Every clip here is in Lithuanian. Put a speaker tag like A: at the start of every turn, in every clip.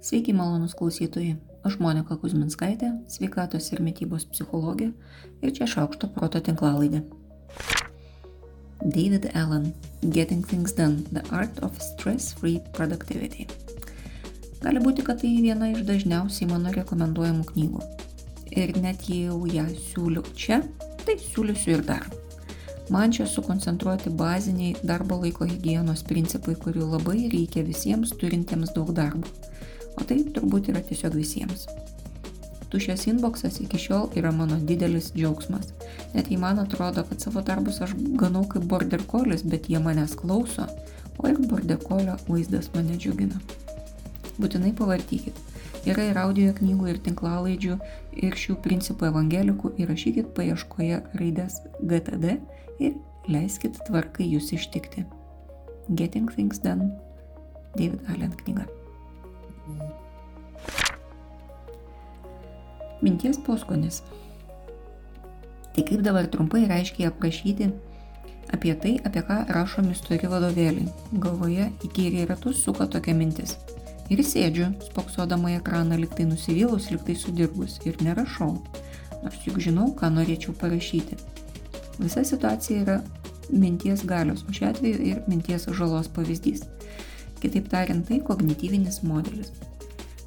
A: Sveiki malonus klausytojai, aš Monika Kuzminskaitė, sveikatos ir mytybos psichologė ir čia šaukšto proto tinklalaidė. David Allen – Getting Things Done – The Art of Stress-Free Productivity. Gali būti, kad tai viena iš dažniausiai mano rekomenduojamų knygų. Ir net jei jau ją siūliu čia, tai siūlysiu ir dar. Man čia sukoncentruoti baziniai darbo laiko hygienos principai, kurių labai reikia visiems turintiems daug darbo. O tai turbūt yra tiesiog visiems. Tušęs inboxas iki šiol yra mano didelis džiaugsmas. Net jei man atrodo, kad savo darbus aš ganau kaip border collis, bet jie manęs klauso, o ir border collio vaizdas mane džiugina. Būtinai pavartykit. Yra ir audio knygų, ir tinklalaidžių, ir šių principų evangelikų įrašykit paieškoje raidės GTD ir leiskit tvarkai jūs ištikti. Getting Things Done, David Allen knyga. Minties poskonis. Tai kaip dabar trumpai ir aiškiai aprašyti apie tai, apie ką rašomi stori vadovėliai. Galvoje įkyriai ratus suka tokia mintis ir sėdžiu, spoksodama į ekraną, liktai nusivylus, liktai sudirgus ir nerašau, nors juk žinau, ką norėčiau parašyti. Visa situacija yra minties galios, o šiuo atveju ir minties žalos pavyzdys. Kitaip tariant, tai kognityvinis modelis.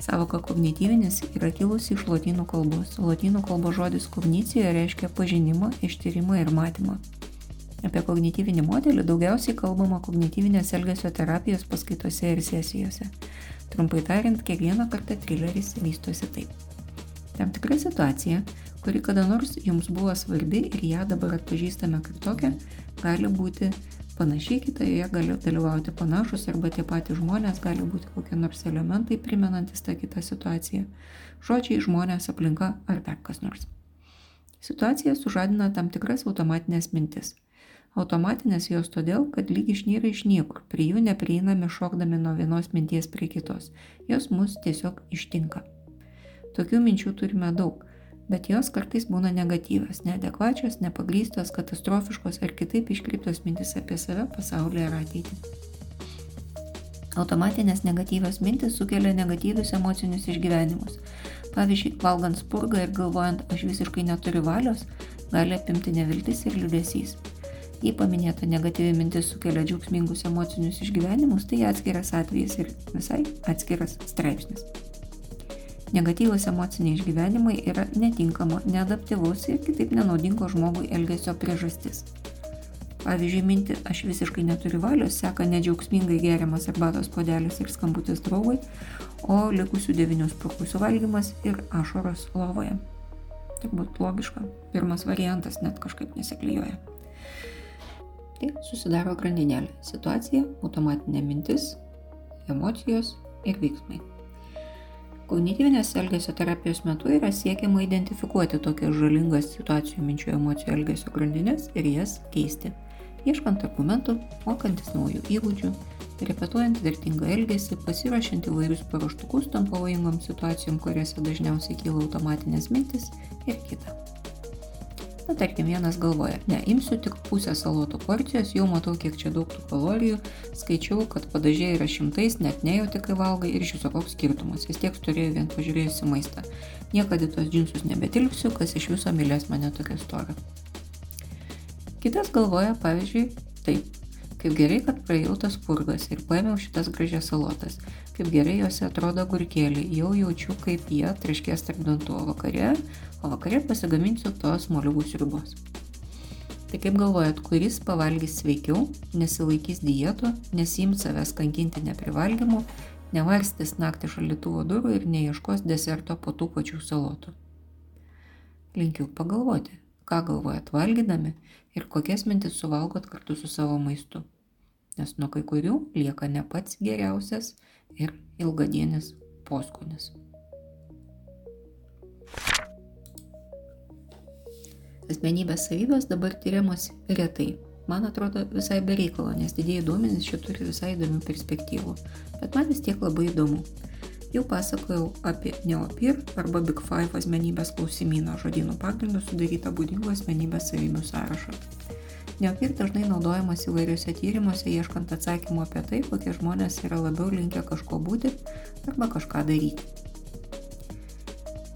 A: Savoka kognityvinis yra kilusi iš lotynų kalbos. Lotynų kalbos žodis kognicija reiškia pažinimą, ištyrimą ir matymą. Apie kognityvinį modelį daugiausiai kalbama kognityvinės elgesio terapijos paskaitose ir sesijose. Trumpai tariant, kiekvieną kartą trileris vystosi taip. Tam tikra situacija, kuri kada nors jums buvo svarbi ir ją dabar atpažįstame kaip tokią, gali būti panašiai kitoje, gali dalyvauti panašus arba tie patys žmonės, gali būti kokie nors elementai primenantis tą kitą situaciją. Žodžiai, žmonės, aplinka ar dar kas nors. Situacija sužadina tam tikras automatinės mintis automatinės jos todėl, kad lyg išnyra iš niekur, prie jų neprieiname šokdami nuo vienos minties prie kitos, jos mus tiesiog ištinka. Tokių minčių turime daug, bet jos kartais būna negatyvios, neadekvačios, nepagrystos, katastrofiškos ar kitaip iškreiptos mintis apie save, pasaulį ar ateitį. Automatinės negatyvios mintis sukelia negatyvius emocinius išgyvenimus. Pavyzdžiui, valgant spurgą ir galvojant, aš visiškai neturiu valios, gali apimti neviltis ir liūdėsys. Jei paminėta negatyvi mintis sukelia džiaugsmingus emocinius išgyvenimus, tai atskiras atvejis ir visai atskiras straipsnis. Negatyvus emociniai išgyvenimai yra netinkamo, neadaptyvus ir kitaip nenaudingo žmogui elgesio priežastis. Pavyzdžiui, minti aš visiškai neturiu valios seka nedžiaugsmingai geriamas arbatos podelis ir skambutis draugui, o likusių devinių sprukų suvalgymas ir ašaros lovoje. Turbūt logiška, pirmas variantas net kažkaip nesiklyjoja. Tai susidaro grandinėlė - situacija, automatinė mintis, emocijos ir veiksmai. Kognityvinės elgesio terapijos metu yra siekiama identifikuoti tokias žalingas situacijų, minčių, emocijų, elgesio grandinės ir jas keisti. Ieškant argumentų, mokantis naujų įgūdžių, repetuojant vertingą elgesį, pasirašant įvairius paruoštukus tam pavojingom situacijom, kuriuose dažniausiai kyla automatinės mintis ir kita. Na, tarkim, vienas galvoja, ne, imsiu tik pusę salotų porcijos, jau matau, kiek čia daug tų kalorijų, skaičiau, kad padažiai yra šimtais, net nejauti, kai valgai ir iš viso koks skirtumas, vis tiek turėjau vien pažiūrėjusi maistą. Niekada tos džinsus nebetilpsiu, kas iš viso mylės mane tokia storą. Kitas galvoja, pavyzdžiui, taip, kaip gerai, kad praėjau tas purgas ir paėmiau šitas gražias salotas, kaip gerai juose atrodo gurkėliai, jau jaučiu, kaip jie traškės tarp dantų, o vakare o vakare pasigaminsiu tos moliūgų sriubos. Tai kaip galvojat, kuris pavalgys sveikiau, nesilaikys dietų, nesiims savęs kankinti neprivalgymų, nevarstys naktį šalituvo durų ir neieškos deserto po tų pačių salotų. Linkiu pagalvoti, ką galvojat valgydami ir kokias mintis suvalgot kartu su savo maistu. Nes nuo kai kurių lieka ne pats geriausias ir ilgadienis poskonis. Asmenybės savybės dabar tyriamos retai. Man atrodo visai bereikalo, nes didėjai duomenys čia turi visai įdomių perspektyvų. Bet man vis tiek labai įdomu. Jau pasakojau apie Neopir arba Big Five asmenybės klausimyną žodynų pagrindų sudarytą būdingų asmenybės savybių sąrašą. Neopir dažnai naudojamas įvairiuose tyrimuose ieškant atsakymų apie tai, kokie žmonės yra labiau linkę kažko būti arba kažką daryti.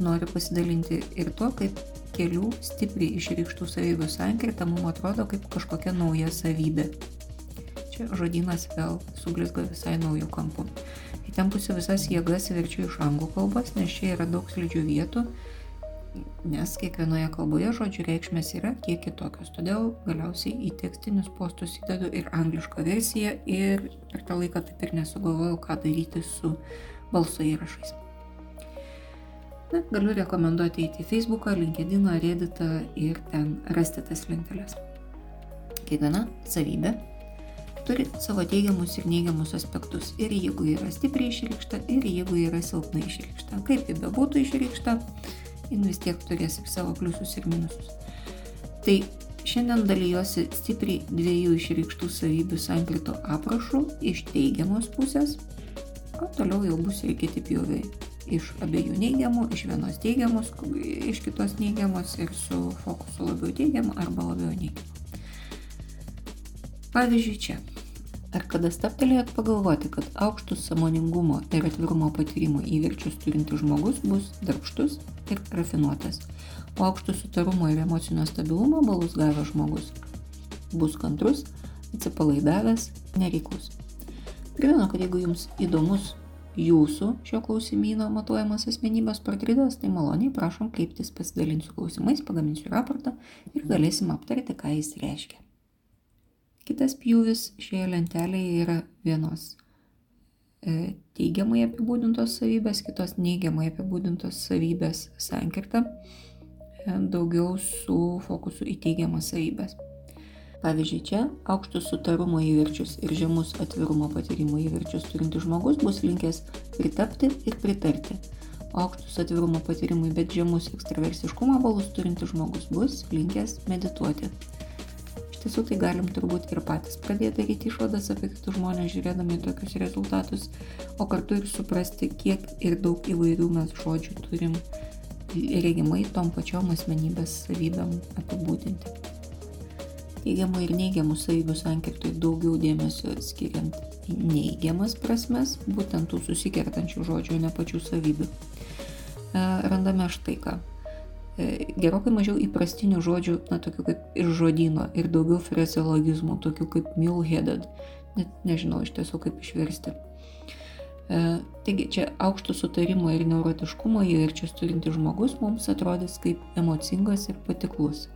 A: Noriu pasidalinti ir tuo, kaip kelių stipriai išreikštų savybių sankirta mums atrodo kaip kažkokia nauja savybė. Čia žodynas vėl sublizga visai naujų kampų. Įtempusiu visas jėgas verčiu iš anglų kalbos, nes čia yra daug slidžių vietų nes kiekvienoje kalboje žodžių reikšmės yra kiek kitokios. Todėl galiausiai į tekstinius postus įdedu ir anglišką versiją ir per tą laiką taip ir nesugalvojau, ką daryti su balso įrašais. Na, galiu rekomenduoti eiti į Facebooką, LinkedIn, Redditą ir ten rasti tas lentelės. Kiekviena savybė turi savo teigiamus ir neigiamus aspektus. Ir jeigu yra stipriai išreikšta, ir jeigu yra silpnai išreikšta. Kaip ji bebūtų išreikšta, jin vis tiek turės ir savo pliusus ir minusus. Tai šiandien dalyjosi stipriai dviejų išreikštų savybių sankrito aprašų iš teigiamos pusės, o toliau jau bus ir kiti pjoviai. Iš abiejų neigiamų, iš vienos teigiamos, iš kitos neigiamos ir su fokusu labiau teigiamą arba labiau neigiamą. Pavyzdžiui, čia. Ar kada staptelėjot pagalvoti, kad aukštus samoningumo ir atvirumo patyrimo įverčius turintis žmogus bus darbštus ir rafinuotas, o aukštus sutarumo ir emocinio stabilumo balus gavęs žmogus bus kantrus, atsipalaidavęs, nereiklus. Primenu, kad jeigu jums įdomus jūsų šio klausimyno matuojamas asmenybės portretas, tai maloniai prašom kreiptis, pasidalinsiu klausimais, pagaminsiu raportą ir galėsim aptarti, ką jis reiškia. Kitas pjūvis šioje lentelėje yra vienos teigiamai apibūdintos savybės, kitos neigiamai apibūdintos savybės sankirta, e, daugiau su fokusu į teigiamas savybės. Pavyzdžiui, čia aukštus sutarumo įverčius ir žemus atvirumo patyrimo įverčius turintis žmogus bus linkęs pritapti ir pritarti, aukštus atvirumo patyrimui, bet žemus ekstraversiškumo balus turintis žmogus bus linkęs medituoti tiesų tai galim turbūt ir patys pradėti daryti išvadas apie kitus žmonės, žiūrėdami tokius rezultatus, o kartu ir suprasti, kiek ir daug įvairių mes žodžių turim regimai tom pačiom asmenybės savybėm apibūdinti. Teigiamų ir neigiamų savybių sankirtui daugiau dėmesio skiriant neigiamas prasmes, būtent tų susikertančių žodžių, ne pačių savybių. E, randame štai ką gerokai mažiau įprastinių žodžių, na, tokių kaip iš žodino ir daugiau frazeologizmų, tokių kaip mule-headed. Net nežinau iš tiesų kaip išversti. E, taigi čia aukšto sutarimo ir neurotiškumo įverčius turintis žmogus mums atrodys kaip emocingas ir patiklus,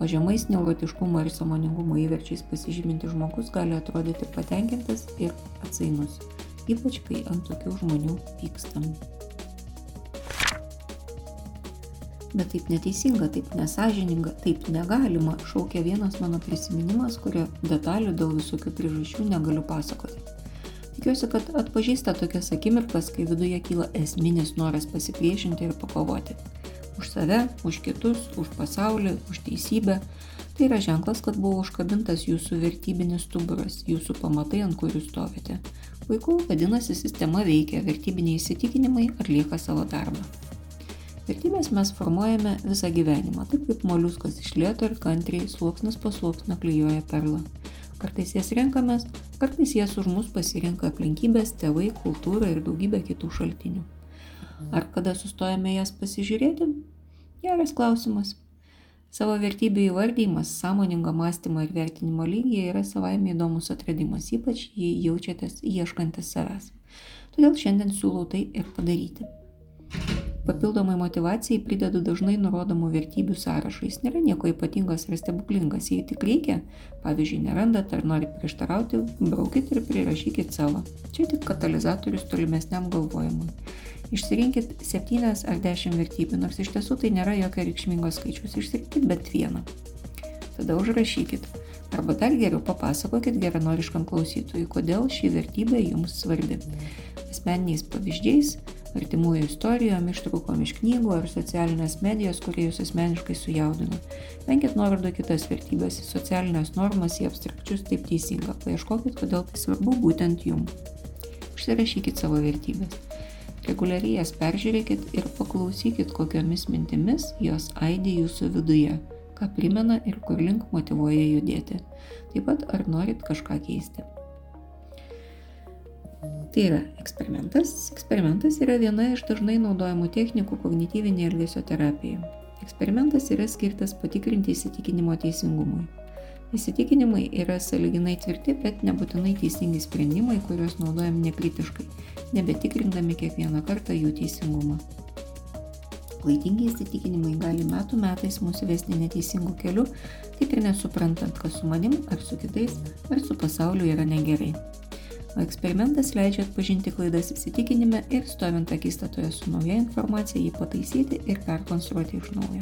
A: o žemais neurotiškumo ir samoningumo įverčiais pasižymintis žmogus gali atrodyti patenkintas ir atsainus, ypač kai ant tokių žmonių pykstam. Bet taip neteisinga, taip nesažininga, taip negalima, šaukia vienas mano prisiminimas, kurio detalių dėl visokių priežasčių negaliu pasakoti. Tikiuosi, kad atpažįsta tokias akimirkas, kai viduje kyla esminis noras pasipriešinti ir pakovoti. Už save, už kitus, už pasaulį, už teisybę. Tai yra ženklas, kad buvo užkabintas jūsų vertybinis stuburas, jūsų pamatai, ant kurių stovite. Puiku, vadinasi, sistema veikia, vertybiniai įsitikinimai atlieka savo darbą. Vertybės mes formuojame visą gyvenimą, taip kaip moliuskas iš lėto ir kantriai sluoksnis po sluoksnio klyjuoja perlą. Kartais jas renkamės, kartais jas už mus pasirenka aplinkybės, tėvai, kultūra ir daugybė kitų šaltinių. Ar kada sustojame jas pasižiūrėti? Geras klausimas. Savo vertybių įvardymas, sąmoningo mąstymo ir vertinimo lygyje yra savaime įdomus atradimas, ypač jei jaučiatės ieškantis savęs. Todėl šiandien siūlau tai ir padaryti. Papildomai motivacijai pridedu dažnai nurodomų vertybių sąrašą. Jis nėra nieko ypatingas ar stebuklingas. Jei tik reikia, pavyzdžiui, nerandat ar nori prieštarauti, braukit ir prirašykit savo. Čia tik katalizatorius tolimesniam galvojimui. Išsirinkit 7 ar 10 vertybių, nors iš tiesų tai nėra jokio reikšmingo skaičius. Išsirinkit bent vieną. Tada užrašykit. Arba dar geriau papasakokit geranoriškam klausytojui, kodėl ši vertybė jums svarbi. Asmeniniais pavyzdžiais artimųjų istorijom, ištraukom iš knygų ar socialinės medijos, kurie jūs asmeniškai sujaudino. Venkit nuorodų kitas vertybės, į socialinės normas, į abstrakčius taip teisinga. Paieškokit, kodėl tai svarbu būtent jums. Užsirašykit savo vertybės. Reguliariai jas peržiūrėkit ir paklausykit, kokiomis mintimis jos aidi jūsų viduje, ką primena ir kur link motivuoja judėti. Taip pat ar norit kažką keisti. Tai yra eksperimentas. Eksperimentas yra viena iš dažnai naudojamų technikų kognityvinė elgesio terapija. Eksperimentas yra skirtas patikrinti įsitikinimo teisingumui. Įsitikinimai yra saliginai tvirti, bet nebūtinai teisingi sprendimai, kuriuos naudojam nekritiškai, nebetikrindami kiekvieną kartą jų teisingumą. Klaidingi įsitikinimai gali metų metais mūsų vesti neteisingų kelių, taip ir nesuprantant, kas su manim, ar su kitais, ar su pasauliu yra negerai. O eksperimentas leidžia atpažinti klaidas įsitikinime ir stovint akistatoje su nauja informacija jį pataisyti ir perkonstruoti iš naujo.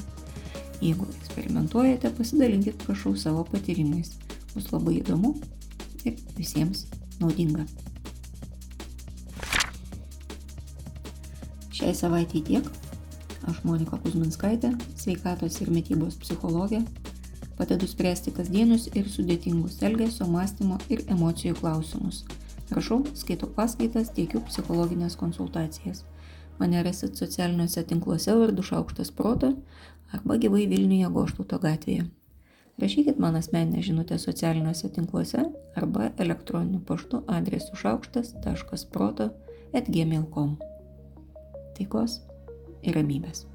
A: Jeigu eksperimentuojate, pasidalinkit prašau savo patyrimais. Bus labai įdomu ir visiems naudinga. Šiai savaitėjai tiek. Aš Monika Kuzminskaitė, sveikatos ir mytybos psichologė. Padedu spręsti kasdienius ir sudėtingus elgesio, mąstymo ir emocijų klausimus. Rašau, skaitau paskaitas, teikiu psichologinės konsultacijas. Mane rasit socialiniuose tinkluose vardu Šaukštas Proto arba gyvai Vilniuje Goštauto gatvėje. Rašykit man asmeninę žinutę socialiniuose tinkluose arba elektroniniu paštu adresu šaukštas.proto atgmail.com. Taikos ir ramybės.